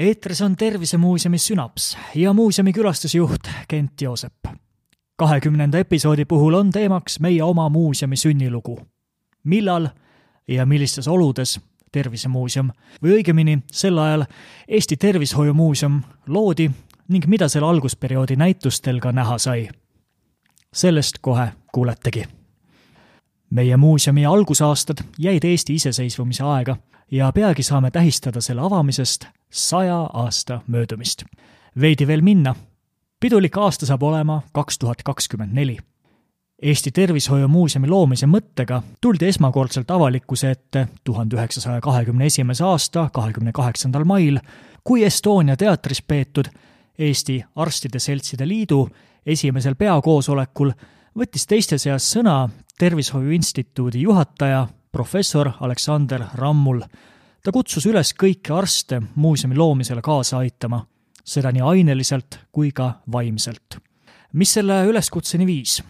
eetris on Tervisemuuseumi Sünaps ja muuseumi külastusjuht Kent Joosep. kahekümnenda episoodi puhul on teemaks meie oma muuseumi sünnilugu. millal ja millistes oludes Tervisemuuseum või õigemini sel ajal Eesti Tervishoiumuuseum loodi ning mida selle algusperioodi näitustel ka näha sai. sellest kohe kuuletegi. Meie muuseumi algusaastad jäid Eesti iseseisvumise aega ja peagi saame tähistada selle avamisest saja aasta möödumist. veidi veel minna. pidulik aasta saab olema kaks tuhat kakskümmend neli. Eesti Tervishoiumuuseumi loomise mõttega tuldi esmakordselt avalikkuse ette tuhande üheksasaja kahekümne esimese aasta kahekümne kaheksandal mail, kui Estonia teatris peetud Eesti Arstide Seltside Liidu esimesel peakoosolekul võttis teiste seas sõna Tervishoiu Instituudi juhataja professor Aleksander Rammul. ta kutsus üles kõiki arste muuseumi loomisele kaasa aitama, seda nii aineliselt kui ka vaimselt. mis selle üleskutseni viis?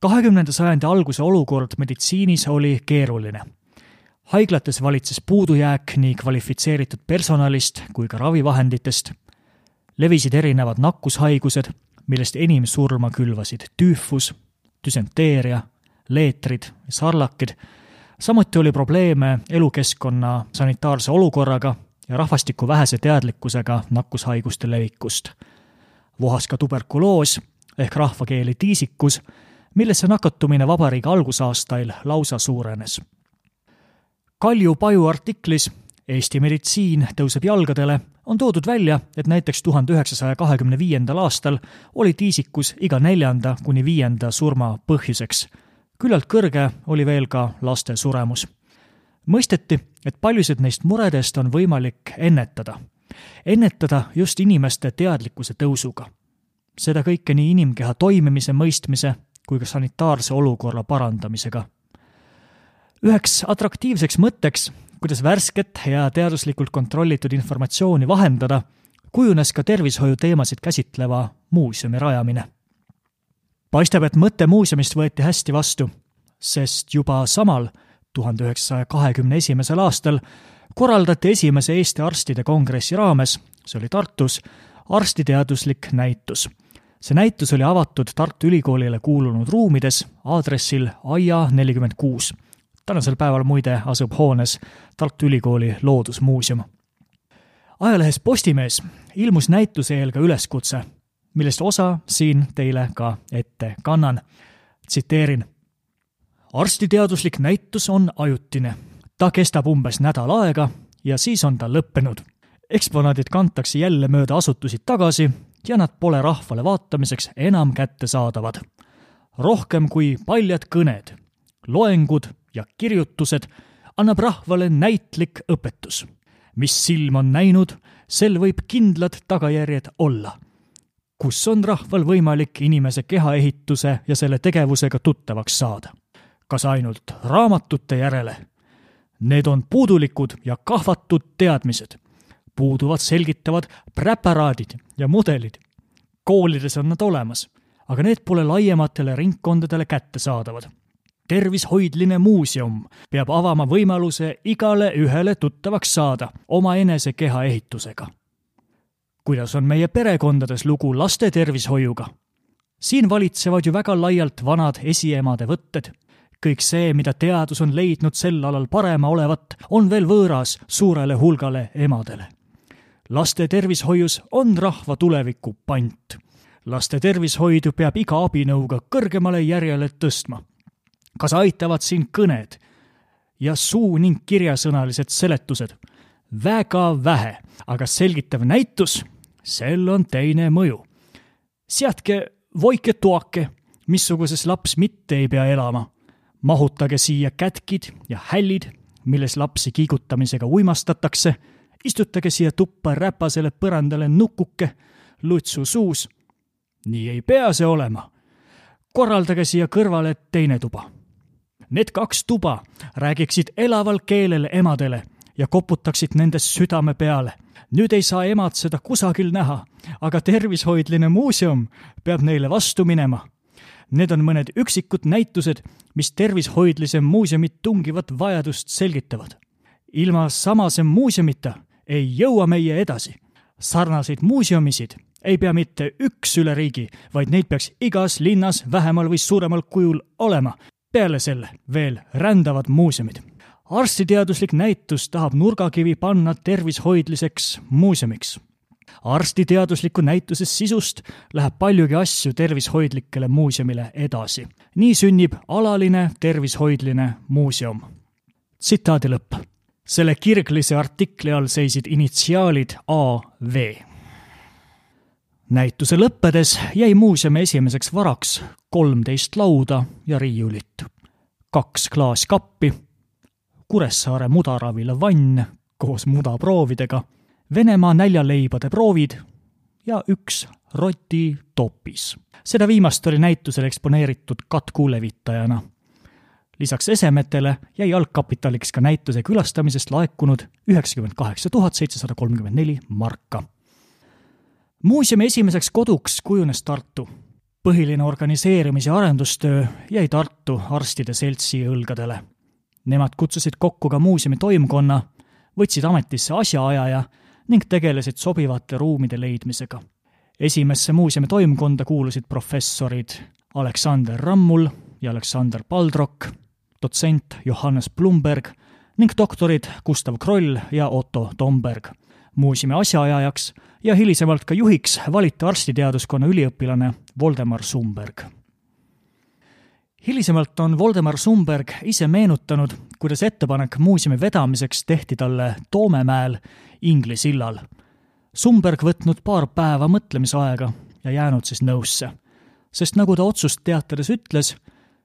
kahekümnenda sajandi alguse olukord meditsiinis oli keeruline. haiglates valitses puudujääk nii kvalifitseeritud personalist kui ka ravivahenditest, levisid erinevad nakkushaigused, millest enim surma külvasid tüüfus, düsenteeria, leetrid, sarlakid, samuti oli probleeme elukeskkonna sanitaarse olukorraga ja rahvastiku vähese teadlikkusega nakkushaiguste levikust. vohas ka tuberkuloos ehk rahvakeeli tiisikus, millesse nakatumine vabariigi algusaastail lausa suurenes. Kalju Paju artiklis Eesti meditsiin tõuseb jalgadele on toodud välja, et näiteks tuhande üheksasaja kahekümne viiendal aastal oli tiisikus iga neljanda kuni viienda surma põhjuseks küllalt kõrge oli veel ka laste suremus. mõisteti, et paljusid neist muredest on võimalik ennetada. ennetada just inimeste teadlikkuse tõusuga. seda kõike nii inimkeha toimimise mõistmise kui ka sanitaarse olukorra parandamisega. Üheks atraktiivseks mõtteks, kuidas värsket ja teaduslikult kontrollitud informatsiooni vahendada, kujunes ka tervishoiuteemasid käsitleva muuseumi rajamine paistab, et mõte muuseumist võeti hästi vastu, sest juba samal, tuhande üheksasaja kahekümne esimesel aastal korraldati esimese Eesti Arstide Kongressi raames, see oli Tartus, arstiteaduslik näitus. see näitus oli avatud Tartu Ülikoolile kuulunud ruumides aadressil Aia nelikümmend kuus. Tänasel päeval muide asub hoones Tartu Ülikooli Loodusmuuseum. ajalehes Postimees ilmus näituse eel ka üleskutse millest osa siin teile ka ette kannan. tsiteerin. arstiteaduslik näitus on ajutine. ta kestab umbes nädal aega ja siis on ta lõppenud. eksponaadid kantakse jälle mööda asutusi tagasi ja nad pole rahvale vaatamiseks enam kättesaadavad. rohkem kui paljad kõned, loengud ja kirjutused annab rahvale näitlik õpetus. mis silm on näinud, sel võib kindlad tagajärjed olla kus on rahval võimalik inimese kehaehituse ja selle tegevusega tuttavaks saada. kas ainult raamatute järele? Need on puudulikud ja kahvatud teadmised. puuduvad selgitavad präparaadid ja mudelid. koolides on nad olemas, aga need pole laiematele ringkondadele kättesaadavad tervishoidline muuseum peab avama võimaluse igale ühele tuttavaks saada omaenese kehaehitusega kuidas on meie perekondades lugu laste tervishoiuga? siin valitsevad ju väga laialt vanad esiemade võtted. kõik see, mida teadus on leidnud sel alal parema olevat, on veel võõras suurele hulgale emadele. laste tervishoius on rahva tuleviku pant. laste tervishoidu peab iga abinõuga kõrgemale järjele tõstma. Kas aitavad siin kõned ja suu- ning kirjasõnalised seletused? väga vähe, aga selgitav näitus sel on teine mõju. seadke voike toake, missuguses laps mitte ei pea elama. mahutage siia kätkid ja hällid, milles lapsi kiigutamisega uimastatakse, istutage siia tuppa räpasele põrandale nukuke, lutsu suus. nii ei pea see olema. korraldage siia kõrvale teine tuba. Need kaks tuba räägiksid elaval keelel emadele ja koputaksid nendest südame peale nüüd ei saa emad seda kusagil näha, aga tervishoidline muuseum peab neile vastu minema. Need on mõned üksikud näitused, mis tervishoidlise muuseumi tungivat vajadust selgitavad. ilma samase muuseumita ei jõua meie edasi. sarnaseid muuseumisid ei pea mitte üks üle riigi, vaid neid peaks igas linnas vähemal või suuremal kujul olema. Peale selle veel rändavad muuseumid. arstiteaduslik näitus tahab nurgakivi panna tervishoidliseks muuseumiks arstiteadusliku näituse sisust läheb paljugi asju tervishoidlikele muuseumile edasi. nii sünnib alaline tervishoidline muuseum. tsitaadi lõpp. selle kirglise artikli all seisid initsiaalid AV. näituse lõppedes jäi muuseumi esimeseks varaks kolmteist lauda ja riiulit, kaks klaaskappi, Kuressaare mudaravila vann koos mudaproovidega Venemaa näljaleibade proovid ja üks roti topis. seda viimast oli näitusel eksponeeritud katkulevitajana. lisaks esemetele jäi algkapitaliks ka näituse külastamisest laekunud üheksakümmend kaheksa tuhat seitsesada kolmkümmend neli marka. Muuseumi esimeseks koduks kujunes Tartu. põhiline organiseerimis- ja arendustöö jäi Tartu Arstide Seltsi õlgadele. Nemad kutsusid kokku ka muuseumi toimkonna, võtsid ametisse asjaajaja ning tegelesid sobivate ruumide leidmisega. esimesse muuseumi toimkonda kuulusid professorid Aleksander Rammul ja Aleksander Paldrok, dotsent Johannes Blumberg ning doktorid Gustav Kroll ja Otto Tomberg. Muuseumi asjaajajaks ja hilisemalt ka juhiks valiti arstiteaduskonna üliõpilane Voldemar Sumberg hilisemalt on Voldemar Sumberg ise meenutanud, kuidas ettepanek muuseumi vedamiseks tehti talle Toomemäel Ingli sillal. Sumberg võtnud paar päeva mõtlemisaega ja jäänud siis nõusse. sest nagu ta otsust teatades ütles,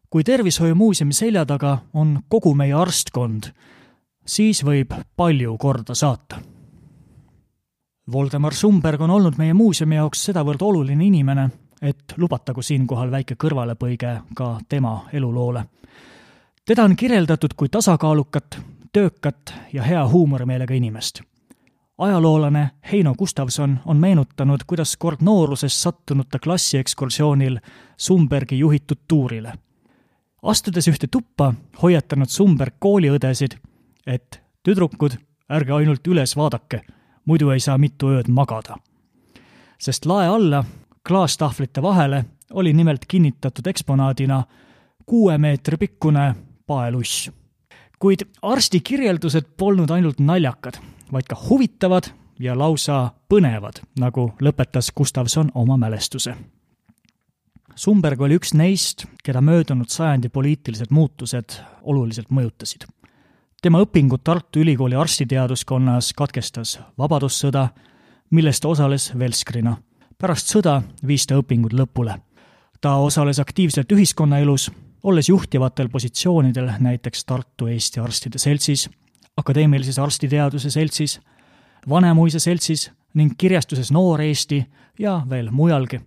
kui Tervishoiumuuseumi selja taga on kogu meie arstkond, siis võib palju korda saata. Voldemar Sumberg on olnud meie muuseumi jaoks sedavõrd oluline inimene, et lubatagu siinkohal väike kõrvalepõige ka tema eluloole. teda on kirjeldatud kui tasakaalukat, töökat ja hea huumorimeelega inimest. ajaloolane Heino Gustavson on meenutanud, kuidas kord nooruses sattunud ta klassiekskursioonil Sumbergi juhitud tuurile. astudes ühte tuppa, hoiatanud Sumberg kooliõdesid, et tüdrukud, ärge ainult üles vaadake, muidu ei saa mitu ööd magada. sest lae alla klaastahvlite vahele oli nimelt kinnitatud eksponaadina kuue meetri pikkune paeluss. kuid arsti kirjeldused polnud ainult naljakad, vaid ka huvitavad ja lausa põnevad, nagu lõpetas Gustavson oma mälestuse. Sumberg oli üks neist, keda möödunud sajandi poliitilised muutused oluliselt mõjutasid. Tema õpingud Tartu Ülikooli arstiteaduskonnas katkestas Vabadussõda, milles ta osales Velskrina pärast sõda viis ta õpingud lõpule. ta osales aktiivselt ühiskonnaelus, olles juhtivatel positsioonidel näiteks Tartu Eesti Arstide Seltsis, Akadeemilises Arstiteaduse Seltsis, Vanemuise Seltsis ning kirjastuses Noor Eesti ja veel mujalgi.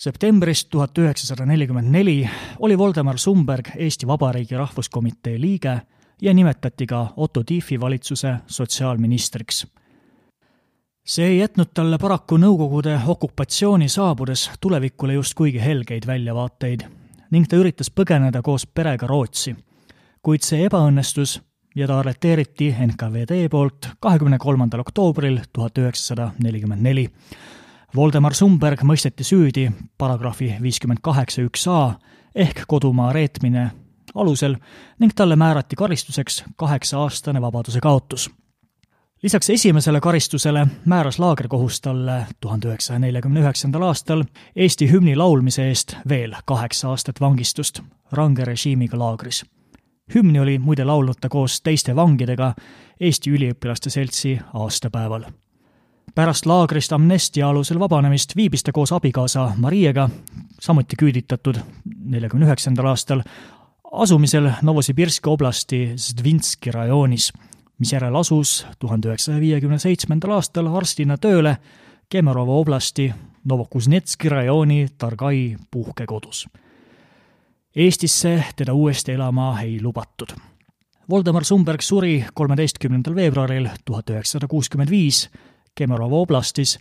septembrist tuhat üheksasada nelikümmend neli oli Voldemar Sumberg Eesti Vabariigi Rahvuskomitee liige ja nimetati ka Otto Tiefi valitsuse sotsiaalministriks see ei jätnud talle paraku Nõukogude okupatsiooni saabudes tulevikule just kuigi helgeid väljavaateid ning ta üritas põgeneda koos perega Rootsi. kuid see ebaõnnestus ja ta arreteeriti NKVD poolt kahekümne kolmandal oktoobril tuhat üheksasada nelikümmend neli. Voldemar Sumberg mõisteti süüdi paragrahvi viiskümmend kaheksa üks A ehk kodumaa reetmine alusel ning talle määrati karistuseks kaheksa-aastane vabaduse kaotus lisaks esimesele karistusele määras laagrikohus talle tuhande üheksasaja neljakümne üheksandal aastal Eesti hümni laulmise eest veel kaheksa aastat vangistust range režiimiga laagris. hümni oli muide laulnud ta koos teiste vangidega Eesti Üliõpilaste Seltsi aastapäeval. pärast laagrist amnestia alusel vabanemist viibis ta koos abikaasa Mariega, samuti küüditatud neljakümne üheksandal aastal, asumisel Novosibirski oblasti Zdvinski rajoonis misjärel asus tuhande üheksasaja viiekümne seitsmendal aastal arstina tööle Kemerovo oblasti Novokuznetski rajooni Targai puhkekodus. Eestisse teda uuesti elama ei lubatud. Voldemar Sumberg suri kolmeteistkümnendal veebruaril tuhat üheksasada kuuskümmend viis Kemerovo oblastis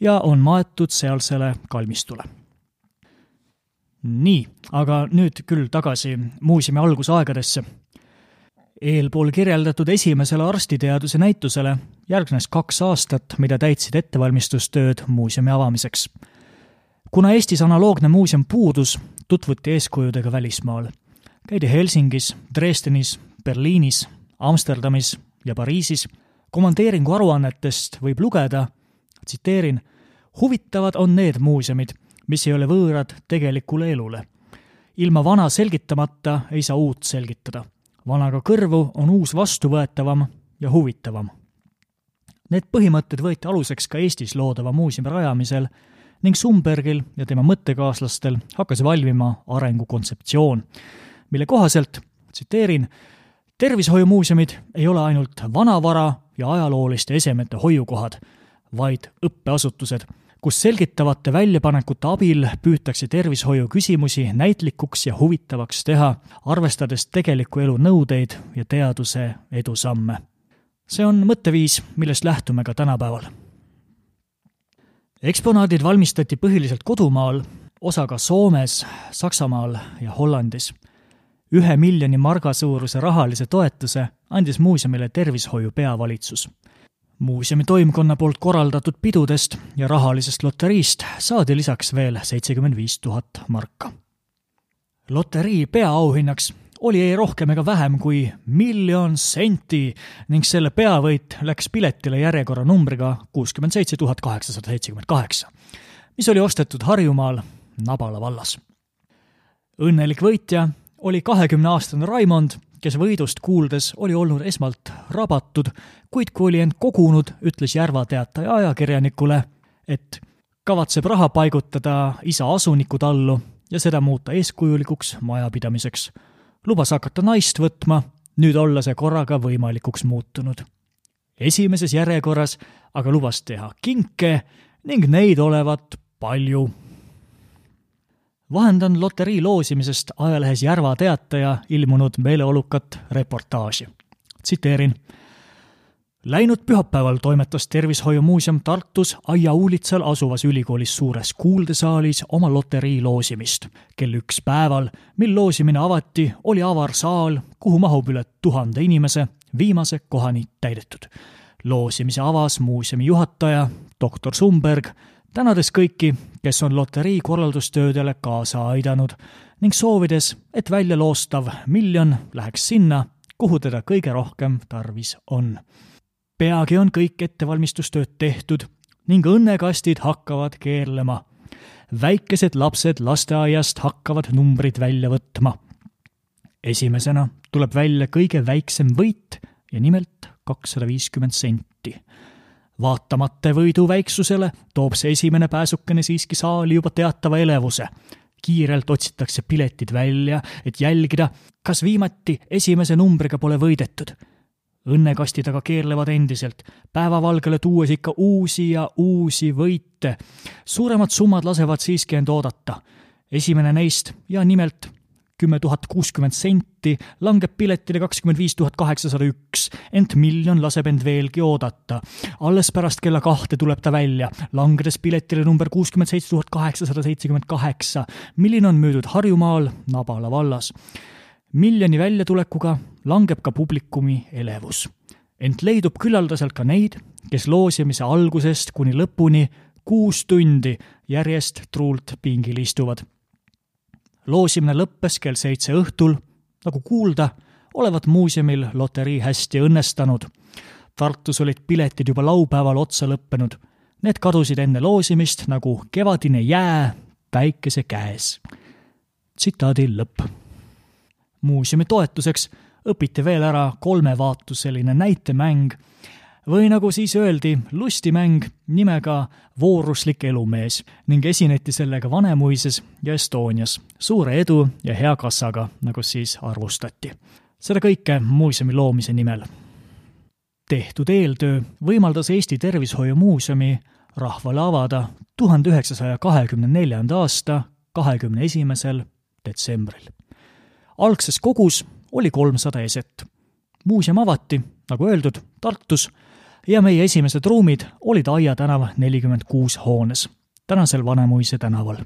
ja on maetud sealsele kalmistule. Nii, aga nüüd küll tagasi muuseumi algusaegadesse eelpool kirjeldatud esimesele arstiteaduse näitusele järgnes kaks aastat, mida täitsid ettevalmistustööd muuseumi avamiseks. kuna Eestis analoogne muuseum puudus, tutvuti eeskujudega välismaal. käidi Helsingis, Dresdenis, Berliinis, Amsterdamis ja Pariisis. komandeeringu aruannetest võib lugeda, tsiteerin, huvitavad on need muuseumid, mis ei ole võõrad tegelikule elule. ilma vana selgitamata ei saa uut selgitada. vanaga kõrvu on uus vastuvõetavam ja huvitavam. Need põhimõtted võeti aluseks ka Eestis loodava muuseumi rajamisel ning Sumbergil ja tema mõttekaaslastel hakkas valmima arengukontseptsioon, mille kohaselt, tsiteerin, tervishoiumuuseumid ei ole ainult vanavara ja ajalooliste esemete hoiukohad, vaid õppeasutused, kus selgitavate väljapanekute abil püütakse tervishoiu küsimusi näitlikuks ja huvitavaks teha, arvestades tegeliku elu nõudeid ja teaduse edusamme see on mõtteviis, millest lähtume ka tänapäeval. eksponaadid valmistati põhiliselt kodumaal, osa ka Soomes, Saksamaal ja Hollandis. ühe miljoni marga suuruse rahalise toetuse andis muuseumile tervishoiu peavalitsus. Muuseumi toimkonna poolt korraldatud pidudest ja rahalisest loteriist saadi lisaks veel seitsekümmend viis tuhat marka. loterii peaauhinnaks oli ei rohkem ega vähem kui miljon senti ning selle peavõit läks piletile järjekorranumbriga kuuskümmend seitse tuhat kaheksasada seitsekümmend kaheksa, mis oli ostetud Harjumaal Nabala vallas. õnnelik võitja oli kahekümneaastane Raimond, kes võidust kuuldes oli olnud esmalt rabatud, kuid kui oli end kogunud, ütles Järva Teataja ajakirjanikule, et kavatseb raha paigutada isa asuniku tallu ja seda muuta eeskujulikuks majapidamiseks lubas hakata naist võtma, nüüd olla see korraga võimalikuks muutunud. esimeses järjekorras aga lubas teha kinke ning neid olevat palju. Vahendan loterii loosimisest ajalehes Järva Teataja ilmunud meeleolukat reportaaži. tsiteerin Läinud pühapäeval toimetas Tervishoiumuuseum Tartus Aia uulitsal asuvas ülikoolis suures kuuldesaalis oma loterii loosimist. kell üks päeval, mil loosimine avati, oli avar saal, kuhu mahub üle tuhande inimese, viimase kohani täidetud. loosimise avas muuseumi juhataja, doktor Sumberg, tänades kõiki, kes on loterii korraldustöödele kaasa aidanud ning soovides, et välja loostav miljon läheks sinna, kuhu teda kõige rohkem tarvis on peagi on kõik ettevalmistustööd tehtud ning õnnekastid hakkavad keerlema. väikesed lapsed lasteaiast hakkavad numbrid välja võtma. esimesena tuleb välja kõige väiksem võit ja nimelt kakssada viiskümmend senti. Vaatamata võidu väiksusele toob see esimene pääsukene siiski saali juba teatava elevuse kiirelt otsitakse piletid välja, et jälgida, kas viimati esimese numbriga pole võidetud õnnekastid aga keerlevad endiselt, päevavalgele tuues ikka uusi ja uusi võite. suuremad summad lasevad siiski end oodata. esimene neist ja nimelt kümme tuhat kuuskümmend senti langeb piletile kakskümmend viis tuhat kaheksasada üks, ent miljon laseb end veelgi oodata. alles pärast kella kahte tuleb ta välja, langedes piletile number kuuskümmend seitse tuhat kaheksasada seitsekümmend kaheksa, milline on müüdud Harjumaal Nabala vallas miljoni väljatulekuga langeb ka publikumi elevus. ent leidub küllaldaselt ka neid, kes loosimise algusest kuni lõpuni kuus tundi järjest truult pingil istuvad. Loosimine lõppes kell seitse õhtul, nagu kuulda, olevat muuseumil loterii hästi õnnestunud. Tartus olid piletid juba laupäeval otsa lõppenud. Need kadusid enne loosimist nagu kevadine jää päikese käes. tsitaadi lõpp muuseumi toetuseks õpiti veel ära kolmevaatuseline näitemäng või nagu siis öeldi, lustimäng nimega Vooruslik elumees ning esineti sellega Vanemuises ja Estonias suure edu ja hea kassaga, nagu siis arvustati. seda kõike muuseumi loomise nimel. tehtud eeltöö võimaldas Eesti Tervishoiumuuseumi rahvale avada tuhande üheksasaja kahekümne neljanda aasta kahekümne esimesel detsembril algses kogus oli kolmsada eset. muuseum avati, nagu öeldud, Tartus ja meie esimesed ruumid olid Aia tänav nelikümmend kuus hoones, tänasel Vanemuise tänaval.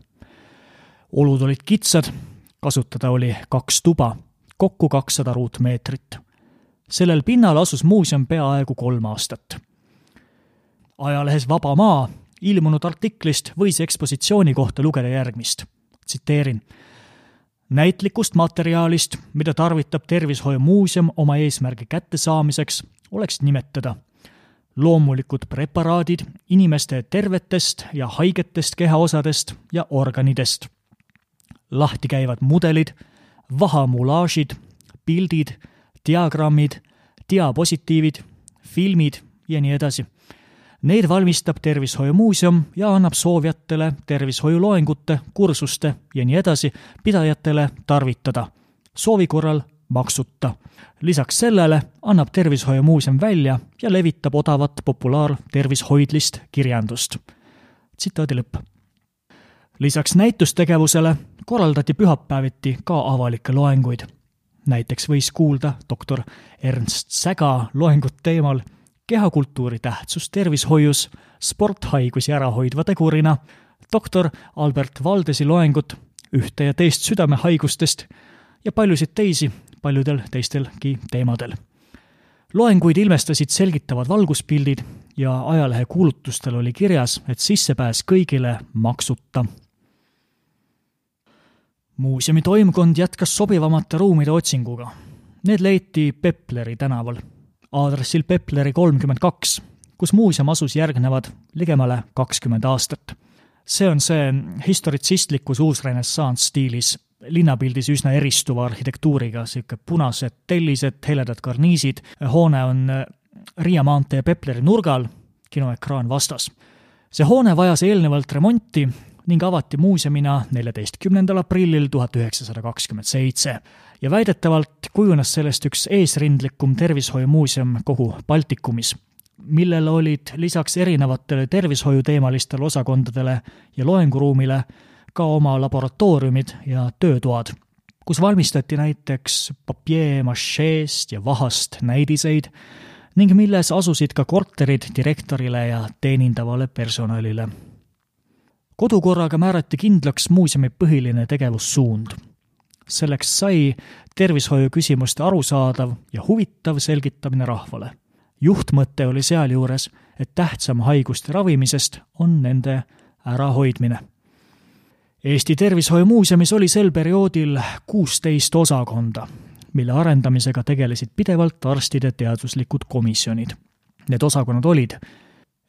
olud olid kitsad, kasutada oli kaks tuba, kokku kakssada ruutmeetrit. sellel pinnal asus muuseum peaaegu kolm aastat. ajalehes Vaba Maa ilmunud artiklist võis ekspositsiooni kohta lugeda järgmist, tsiteerin. näitlikust materjalist, mida tarvitab Tervishoiumuuseum oma eesmärgi kättesaamiseks, oleks nimetada loomulikud preparaadid inimeste tervetest ja haigetest kehaosadest ja organidest, lahtikäivad mudelid, vahamulaažid, pildid, diagrammid, diapositiivid, filmid ja nii edasi. Need valmistab Tervishoiumuuseum ja annab soovijatele tervishoiuloengute, kursuste ja nii edasi pidajatele tarvitada, soovi korral maksuta. lisaks sellele annab Tervishoiumuuseum välja ja levitab odavat populaartervishoidlist kirjandust. tsitaadi lõpp. lisaks näitustegevusele korraldati pühapäeviti ka avalikke loenguid. näiteks võis kuulda doktor Ernst Säga loengut teemal kehakultuuri tähtsus tervishoius sporthaigusi ära hoidva tegurina, doktor Albert Valdesi loengut ühte ja teist südamehaigustest ja paljusid teisi paljudel teistelgi teemadel. loenguid ilmestasid selgitavad valguspildid ja ajalehe kuulutustel oli kirjas, et sissepääs kõigile maksuta. muuseumi toimkond jätkas sobivamate ruumide otsinguga. Need leiti Pepleri tänaval aadressil Pepleri kolmkümmend kaks, kus muuseum asus järgnevad ligemale kakskümmend aastat. see on see historitsistlikus uusrenessanss stiilis, linnapildis üsna eristuva arhitektuuriga, niisugune punased tellised, heledad karniisid, hoone on Riia maantee Pepleri nurgal, kinoekraan vastas. see hoone vajas eelnevalt remonti ning avati muuseumina neljateistkümnendal aprillil tuhat üheksasada kakskümmend seitse ja väidetavalt kujunes sellest üks eesrindlikum tervishoiumuuseum kogu Baltikumis, millel olid lisaks erinevatele tervishoiuteemalistele osakondadele ja loenguruumile ka oma laboratooriumid ja töötoad, kus valmistati näiteks papier-macheest ja vahast näidiseid ning milles asusid ka korterid direktorile ja teenindavale personalile kodukorraga määrati kindlaks muuseumi põhiline tegevussuund. selleks sai tervishoiu küsimuste arusaadav ja huvitav selgitamine rahvale. juhtmõte oli sealjuures, et tähtsam haiguste ravimisest on nende ärahoidmine. Eesti Tervishoiumuuseumis oli sel perioodil kuusteist osakonda, mille arendamisega tegelesid pidevalt arstide teaduslikud komisjonid. Need osakonnad olid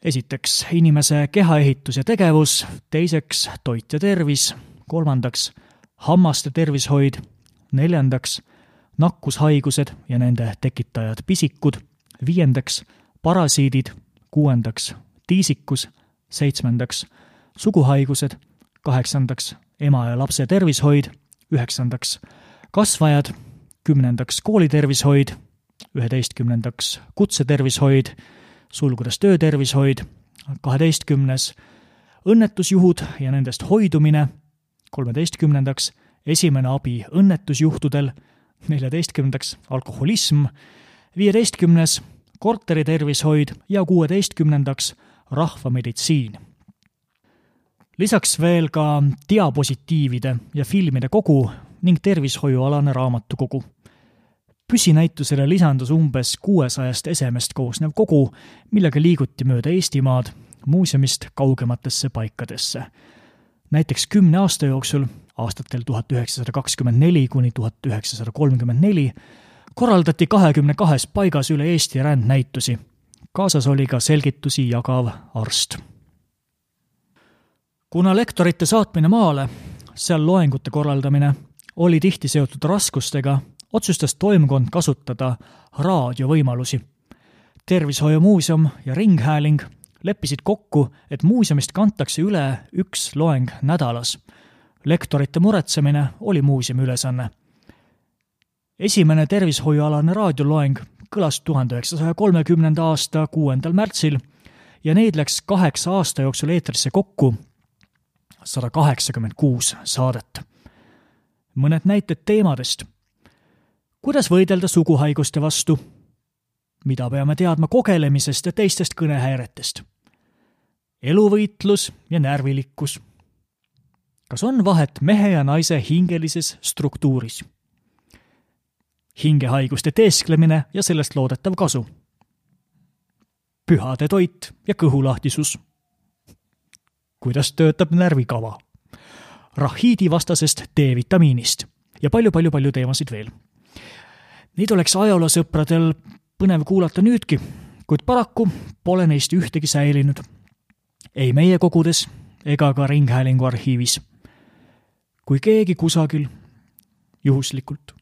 esiteks inimese kehaehitus ja tegevus, teiseks toit ja tervis, kolmandaks hammaste tervishoid, neljandaks nakkushaigused ja nende tekitajad pisikud, viiendaks parasiidid, kuuendaks tiisikus, seitsmendaks suguhaigused, kaheksandaks ema ja lapse tervishoid, üheksandaks kasvajad, kümnendaks koolitervishoid, üheteistkümnendaks kutsetervishoid. Sulgudes töötervishoid, kaheteistkümnes õnnetusjuhud ja nendest hoidumine, kolmeteistkümnendaks esimene abi õnnetusjuhtudel, neljateistkümnendaks alkoholism, viieteistkümnes korteritervishoid ja kuueteistkümnendaks rahvameditsiin. Lisaks veel ka diapositiivide ja filmide kogu ning tervishoiualane raamatukogu püsinäitusele lisandus umbes kuuesajast esemest koosnev kogu, millega liiguti mööda Eestimaad muuseumist kaugematesse paikadesse. näiteks kümne aasta jooksul, aastatel tuhat üheksasada kakskümmend neli kuni tuhat üheksasada kolmkümmend neli, korraldati kahekümne kahes paigas üle Eesti rändnäitusi. kaasas oli ka selgitusi jagav arst. Kuna lektorite saatmine maale, seal loengute korraldamine, oli tihti seotud raskustega otsustas toimkond kasutada raadiovõimalusi. tervishoiumuuseum ja Ringhääling leppisid kokku, et muuseumist kantakse üle üks loeng nädalas. lektorite muretsemine oli muuseumi ülesanne. esimene tervishoiualane raadioloeng kõlas tuhande üheksasaja kolmekümnenda aasta kuuendal märtsil ja neid läks kaheksa aasta jooksul eetrisse kokku sada kaheksakümmend kuus saadet. mõned näited teemadest kuidas võidelda suguhaiguste vastu? mida peame teadma kogelemisest ja teistest kõnehäiretest? eluvõitlus ja närvilikkus. kas on vahet mehe ja naise hingelises struktuuris? hingehaiguste teesklemine ja sellest loodetav kasu. pühade toit ja kõhulahtisus. Kuidas töötab närvikava? rahiidi vastasest D-vitamiinist ja palju-palju-palju teemasid veel. Neid oleks ajaloosõpradel põnev kuulata nüüdki, kuid paraku pole neist ühtegi säilinud. ei meie kogudes ega ka Ringhäälingu arhiivis. kui keegi kusagil juhuslikult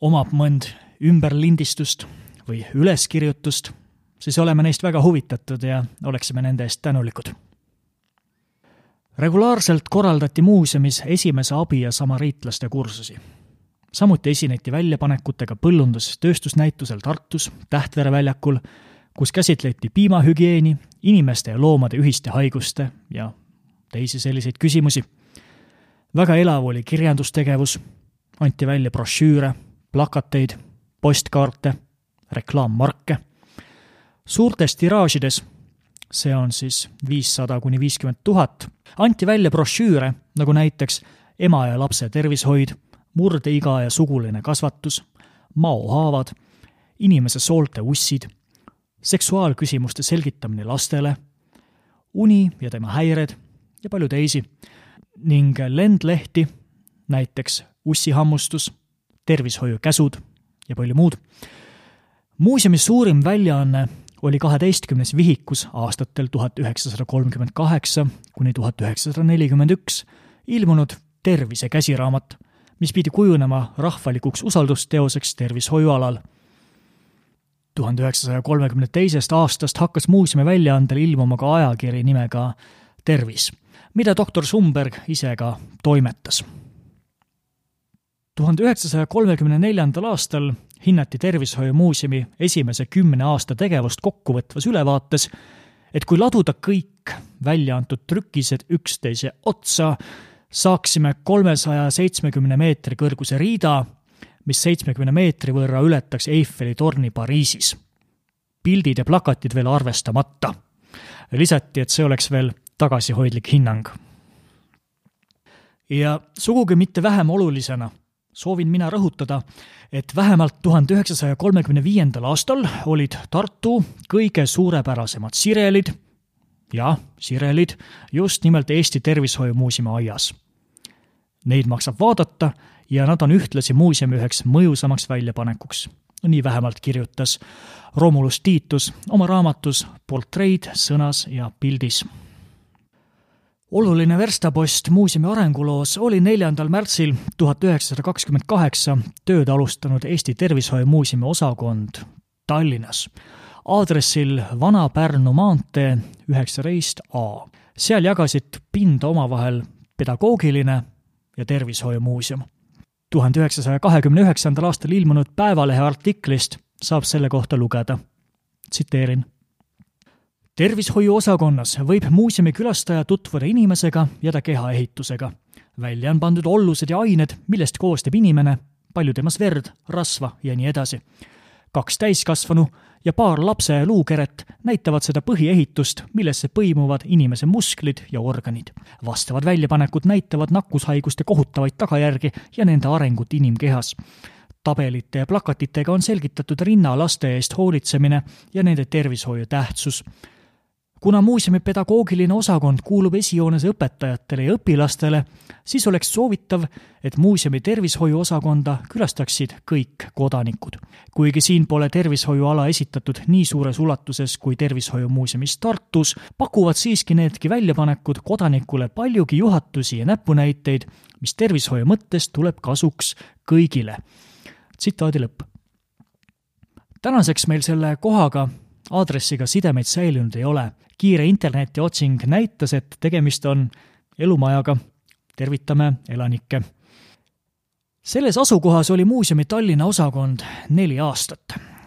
omab mõnd ümberlindistust või üleskirjutust, siis oleme neist väga huvitatud ja oleksime nende eest tänulikud. Regulaarselt korraldati muuseumis esimese abi ja samariitlaste kursusi. samuti esineti väljapanekutega põllundus-tööstusnäitusel Tartus, Tähtvere väljakul, kus käsitleti piimahügieeni, inimeste ja loomade ühiste haiguste ja teisi selliseid küsimusi. väga elav oli kirjandustegevus, anti välja brošüüre, plakateid, postkaarte, reklaammarke. suurtes tiraažides, see on siis viissada kuni viiskümmend tuhat, anti välja brošüüre, nagu näiteks ema ja lapse tervishoid, murdeiga ja suguline kasvatus, maohaavad, inimese soolte ussid, seksuaalküsimuste selgitamine lastele, uni ja tema häired ja palju teisi ning lendlehti, näiteks ussihammustus, tervishoiukäsud ja palju muud. muuseumi suurim väljaanne oli kaheteistkümnes vihikus aastatel tuhat üheksasada kolmkümmend kaheksa kuni tuhat üheksasada nelikümmend üks ilmunud Tervise käsiraamat, mis pidi kujunema rahvalikuks usaldusteoseks tervishoiualal. tuhande üheksasaja kolmekümne teisest aastast hakkas muuseumi väljaandel ilmuma ka ajakiri nimega Tervis, mida doktor Sumberg ise ka toimetas tuhande üheksasaja kolmekümne neljandal aastal hinnati Tervishoiumuuseumi esimese kümne aasta tegevust kokkuvõtvas ülevaates, et kui laduda kõik välja antud trükised üksteise otsa, saaksime kolmesaja seitsmekümne meetri kõrguse riida, mis seitsmekümne meetri võrra ületaks Eiffeli torni Pariisis. pildid ja plakatid veel arvestamata. lisati, et see oleks veel tagasihoidlik hinnang. ja sugugi mitte vähem olulisena soovin mina rõhutada, et vähemalt tuhande üheksasaja kolmekümne viiendal aastal olid Tartu kõige suurepärasemad sirelid, jah, sirelid, just nimelt Eesti Tervishoiumuuseumi aias. Neid maksab vaadata ja nad on ühtlasi muuseumi üheks mõjusamaks väljapanekuks. nii vähemalt kirjutas Romulus Tiitus oma raamatus Portreid sõnas ja pildis oluline verstapost muuseumi arenguloos oli neljandal märtsil tuhat üheksasada kakskümmend kaheksa tööd alustanud Eesti Tervishoiumuuseumi osakond Tallinnas aadressil Vana-Pärnu maantee üheksateist A. seal jagasid pinda omavahel pedagoogiline ja tervishoiumuuseum. tuhande üheksasaja kahekümne üheksandal aastal ilmunud Päevalehe artiklist saab selle kohta lugeda, tsiteerin tervishoiuosakonnas võib muuseumi külastaja tutvuda inimesega ja ta kehaehitusega. välja on pandud ollused ja ained, millest koosneb inimene, palju temas verd, rasva ja nii edasi. kaks täiskasvanu ja paar lapse luukeret näitavad seda põhiehitust, millesse põimuvad inimese musklid ja organid. vastavad väljapanekud näitavad nakkushaiguste kohutavaid tagajärgi ja nende arengut inimkehas tabelite ja plakatitega on selgitatud rinnalaste eest hoolitsemine ja nende tervishoiu tähtsus kuna muuseumi pedagoogiline osakond kuulub esijoones õpetajatele ja õpilastele, siis oleks soovitav, et muuseumi tervishoiuosakonda külastaksid kõik kodanikud. kuigi siin pole tervishoiuala esitatud nii suures ulatuses kui Tervishoiumuuseumis Tartus, pakuvad siiski needki väljapanekud kodanikule paljugi juhatusi ja näpunäiteid, mis tervishoiu mõttes tuleb kasuks kõigile. tsitaadi lõpp. tänaseks meil selle kohaga aadressiga sidemeid säilinud ei ole kiire internetiotsing näitas, et tegemist on elumajaga. tervitame elanikke. selles asukohas oli muuseumi Tallinna osakond neli aastat,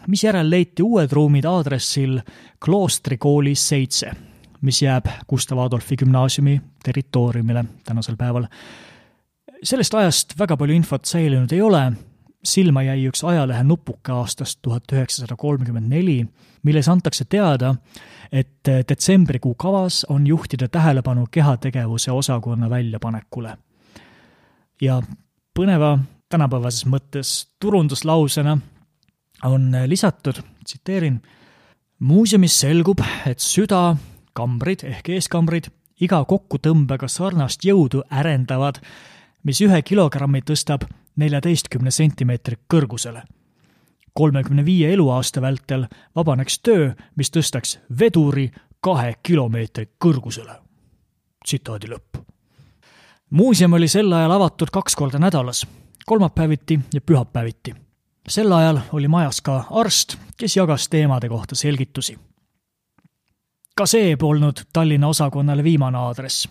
misjärel leiti uued ruumid aadressil Kloostri koolis seitse, mis jääb Gustav Adolfi gümnaasiumi territooriumile tänasel päeval. sellest ajast väga palju infot säilinud ei ole, silma jäi üks ajalehe nupuke aastast tuhat üheksasada kolmkümmend neli, milles antakse teada, et detsembrikuu kavas on juhtida tähelepanu kehategevuse osakonna väljapanekule. ja põneva tänapäevases mõttes turunduslausena on lisatud, tsiteerin, muuseumis selgub, et süda, kambrid ehk eeskambrid iga kokkutõmbega sarnast jõudu ärendavad, mis ühe kilogrammi tõstab neljateistkümne sentimeetri kõrgusele. kolmekümne viie eluaasta vältel vabaneks töö, mis tõstaks veduri kahe kilomeetri kõrgusele. tsitaadi lõpp. muuseum oli sel ajal avatud kaks korda nädalas, kolmapäeviti ja pühapäeviti. sel ajal oli majas ka arst, kes jagas teemade kohta selgitusi ka see polnud Tallinna osakonnale viimane aadress.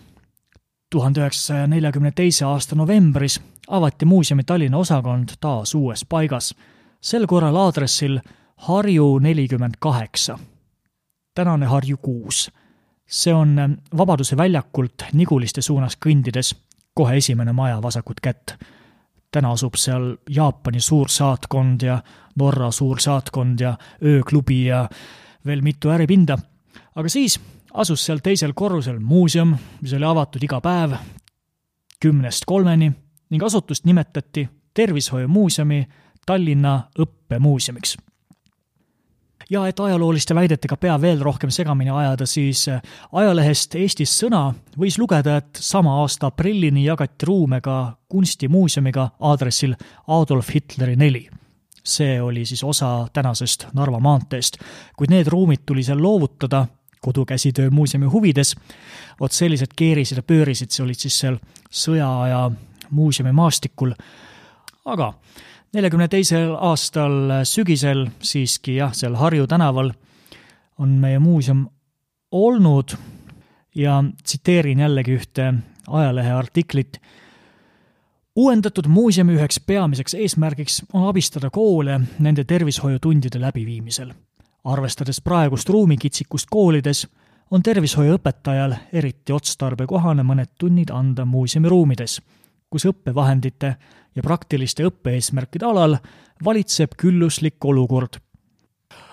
tuhande üheksasaja neljakümne teise aasta novembris avati muuseumi Tallinna osakond taas uues paigas, sel korral aadressil Harju nelikümmend kaheksa. tänane Harju kuus. see on Vabaduse väljakult Niguliste suunas kõndides kohe esimene maja vasakut kätt. täna asub seal Jaapani suursaatkond ja Norra suursaatkond ja ööklubi ja veel mitu äripinda aga siis asus seal teisel korrusel muuseum, mis oli avatud iga päev kümnest kolmeni ning asutust nimetati Tervishoiumuuseumi Tallinna õppemuuseumiks. ja et ajalooliste väidetega pea veel rohkem segamini ajada, siis ajalehest Eestis Sõna võis lugeda, et sama aasta aprillini jagati ruume ka kunstimuuseumiga aadressil Adolf Hitleri neli see oli siis osa tänasest Narva maanteest, kuid need ruumid tuli seal loovutada kodukäsitöö muuseumi huvides. vot sellised keerised ja pöörised, see olid siis seal sõjaaja muuseumi maastikul. aga neljakümne teisel aastal sügisel siiski jah, seal Harju tänaval on meie muuseum olnud ja tsiteerin jällegi ühte ajalehe artiklit. Uuendatud muuseumi üheks peamiseks eesmärgiks on abistada koole nende tervishoiutundide läbiviimisel. Arvestades praegust ruumikitsikust koolides, on tervishoiuõpetajal eriti otstarbekohane mõned tunnid anda muuseumi ruumides, kus õppevahendite ja praktiliste õppe-eesmärkide alal valitseb külluslik olukord.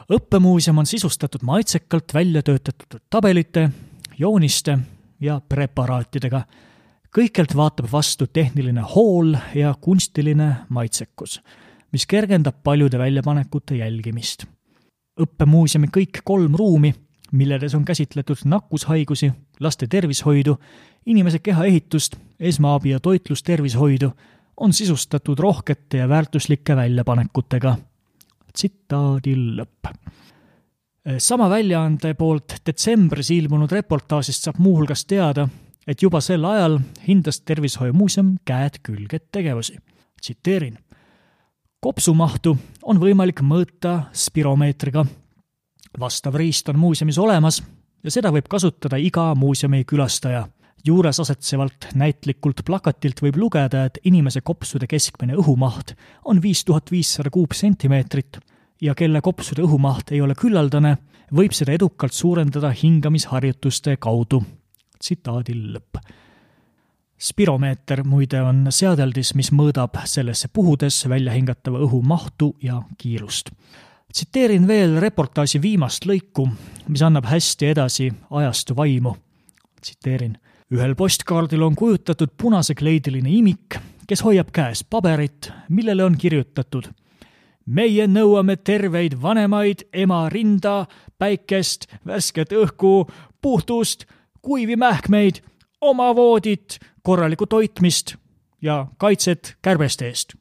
õppemuuseum on sisustatud maitsekalt välja töötatud tabelite, jooniste ja preparaatidega. kõikjalt vaatab vastu tehniline hool ja kunstiline maitsekus, mis kergendab paljude väljapanekute jälgimist õppemuuseumi kõik kolm ruumi, milledes on käsitletud nakkushaigusi, laste tervishoidu, inimese kehaehitust, esmaabi ja toitlustervishoidu, on sisustatud rohkete ja väärtuslike väljapanekutega. tsitaadi lõpp. sama väljaande poolt detsembris ilmunud reportaažist saab muuhulgas teada, et juba sel ajal hindas Tervishoiumuuseum käed külge tegevusi. tsiteerin kopsumahtu on võimalik mõõta spiromeetriga. vastav riist on muuseumis olemas ja seda võib kasutada iga muuseumi külastaja. Juures asetsevalt näitlikult plakatilt võib lugeda, et inimese kopsude keskmine õhumaht on viis tuhat viissada kuupsentimeetrit ja kelle kopsude õhumaht ei ole küllaldane, võib seda edukalt suurendada hingamisharjutuste kaudu. tsitaadi lõpp spiromeeter muide on seadeldis, mis mõõdab sellesse puhudes välja hingatava õhu mahtu ja kiirust. tsiteerin veel reportaaži viimast lõiku, mis annab hästi edasi ajastu vaimu. tsiteerin. Ühel postkaardil on kujutatud punasekleidiline imik, kes hoiab käes paberit, millele on kirjutatud meie nõuame terveid vanemaid, ema rinda, päikest, värsket õhku, puhtust, kuivi mähkmeid, oma voodit, korralikku toitmist ja kaitset kärbeste eest.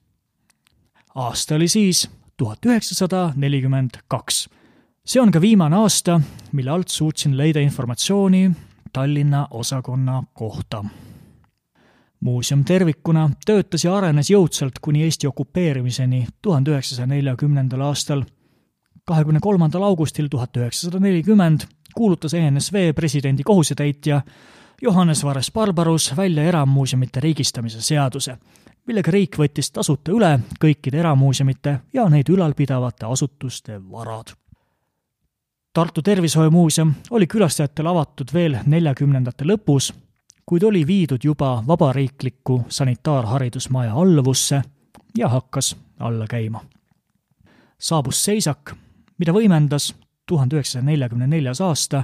aasta oli siis tuhat üheksasada nelikümmend kaks. see on ka viimane aasta, mille alt suutsin leida informatsiooni Tallinna osakonna kohta. muuseum tervikuna töötas ja arenes jõudsalt kuni Eesti okupeerimiseni tuhande üheksasaja neljakümnendal aastal. kahekümne kolmandal augustil tuhat üheksasada nelikümmend kuulutas ENSV presidendi kohusetäitja Johannes Vares Barbarus välja eramuuseumite riigistamise seaduse, millega riik võttis tasuta üle kõikide eramuuseumite ja neid ülal pidavate asutuste varad. Tartu Tervishoiumuuseum oli külastajatele avatud veel neljakümnendate lõpus, kuid oli viidud juba vabariikliku sanitaarharidusmaja alluvusse ja hakkas alla käima. saabus seisak, mida võimendas tuhande üheksasaja neljakümne neljas aasta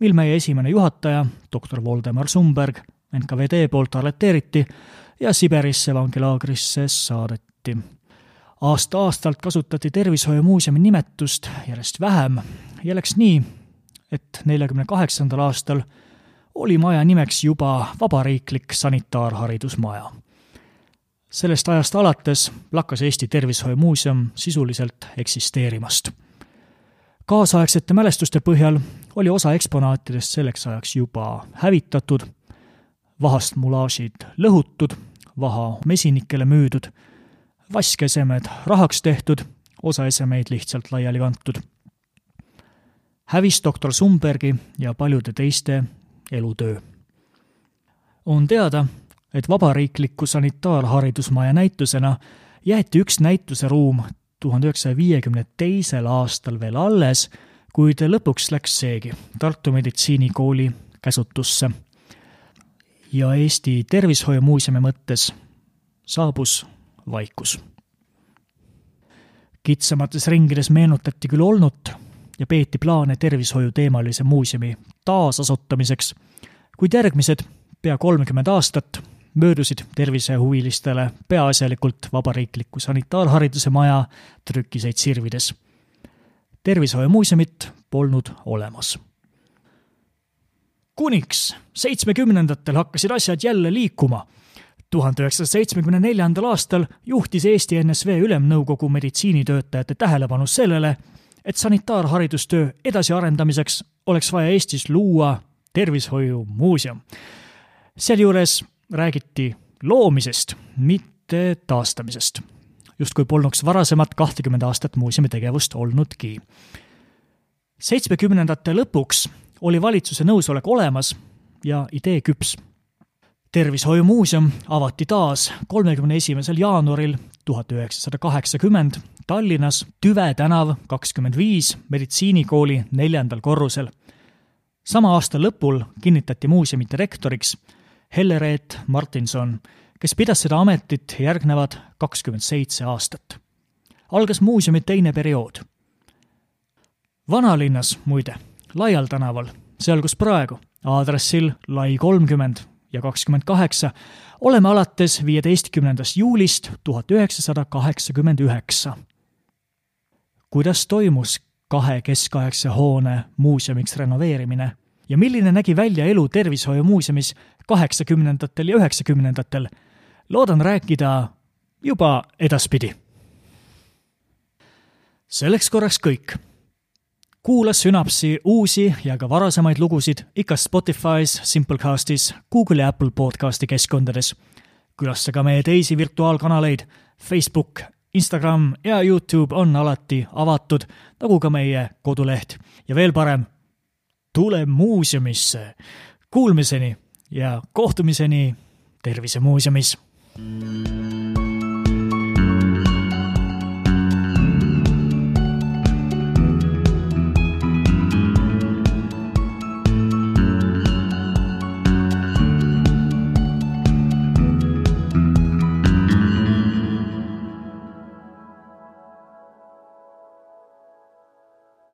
mil meie esimene juhataja, doktor Voldemar Sumberg, NKVD poolt arreteeriti ja Siberisse vangilaagrisse saadeti. Aasta-aastalt kasutati Tervishoiumuuseumi nimetust järjest vähem ja läks nii, et neljakümne kaheksandal aastal oli maja nimeks juba Vabariiklik Sanitaarharidusmaja. sellest ajast alates lakkas Eesti Tervishoiumuuseum sisuliselt eksisteerimast. kaasaegsete mälestuste põhjal oli osa eksponaatidest selleks ajaks juba hävitatud, vahast mulaažid lõhutud, vaha mesinikele müüdud, vaskkesemed rahaks tehtud, osa esemeid lihtsalt laiali kantud hävis doktor Sumbergi ja paljude teiste elutöö. on teada, et vabariikliku sanitaarharidusmaja näitusena jäeti üks näituseruum tuhande üheksasaja viiekümne teisel aastal veel alles, kuid lõpuks läks seegi Tartu Meditsiinikooli käsutusse. ja Eesti Tervishoiumuuseumi mõttes saabus vaikus. kitsamates ringides meenutati küll olnut ja peeti plaane tervishoiuteemalise muuseumi taasasutamiseks, kuid järgmised pea kolmkümmend aastat möödusid tervisehuvilistele peaasjalikult vabariikliku sanitaarhariduse maja trükiseid sirvides. tervishoiumuuseumit polnud olemas. kuniks seitsmekümnendatel hakkasid asjad jälle liikuma tuhande üheksasaja seitsmekümne neljandal aastal juhtis Eesti NSV Ülemnõukogu meditsiinitöötajate tähelepanu sellele, et sanitaarharidustöö edasiarendamiseks oleks vaja Eestis luua tervishoiumuuseum. sealjuures räägiti loomisest, mitte taastamisest. justkui polnuks varasemat kahtekümmend aastat muuseumi tegevust olnudki. seitsmekümnendate lõpuks oli valitsuse nõusolek olemas ja idee küps tervishoiumuuseum avati taas kolmekümne esimesel jaanuaril tuhat üheksasada kaheksakümmend Tallinnas Tüve tänav kakskümmend viis meditsiinikooli neljandal korrusel. sama aasta lõpul kinnitati muuseumi direktoriks Helle-Reet Martinson, kes pidas seda ametit järgnevad kakskümmend seitse aastat. algas muuseumi teine periood. vanalinnas, muide, Laial tänaval, seal kus praegu, aadressil Lai kolmkümmend ja kakskümmend kaheksa, oleme alates viieteistkümnendast juulist tuhat üheksasada kaheksakümmend üheksa. kuidas toimus kahe keskaegse hoone muuseumiks renoveerimine ja milline nägi välja elu Tervishoiumuuseumis kaheksakümnendatel ja üheksakümnendatel, loodan rääkida juba edaspidi. selleks korraks kõik kuula Synapsi uusi ja ka varasemaid lugusid ikka Spotify's, Simplecastis, Google ja Apple podcasti keskkondades. külasta ka meie teisi virtuaalkanaleid, Facebook, Instagram ja Youtube on alati avatud, nagu ka meie koduleht. ja veel parem, tule muuseumisse. Kuulmiseni ja kohtumiseni Tervisemuuseumis.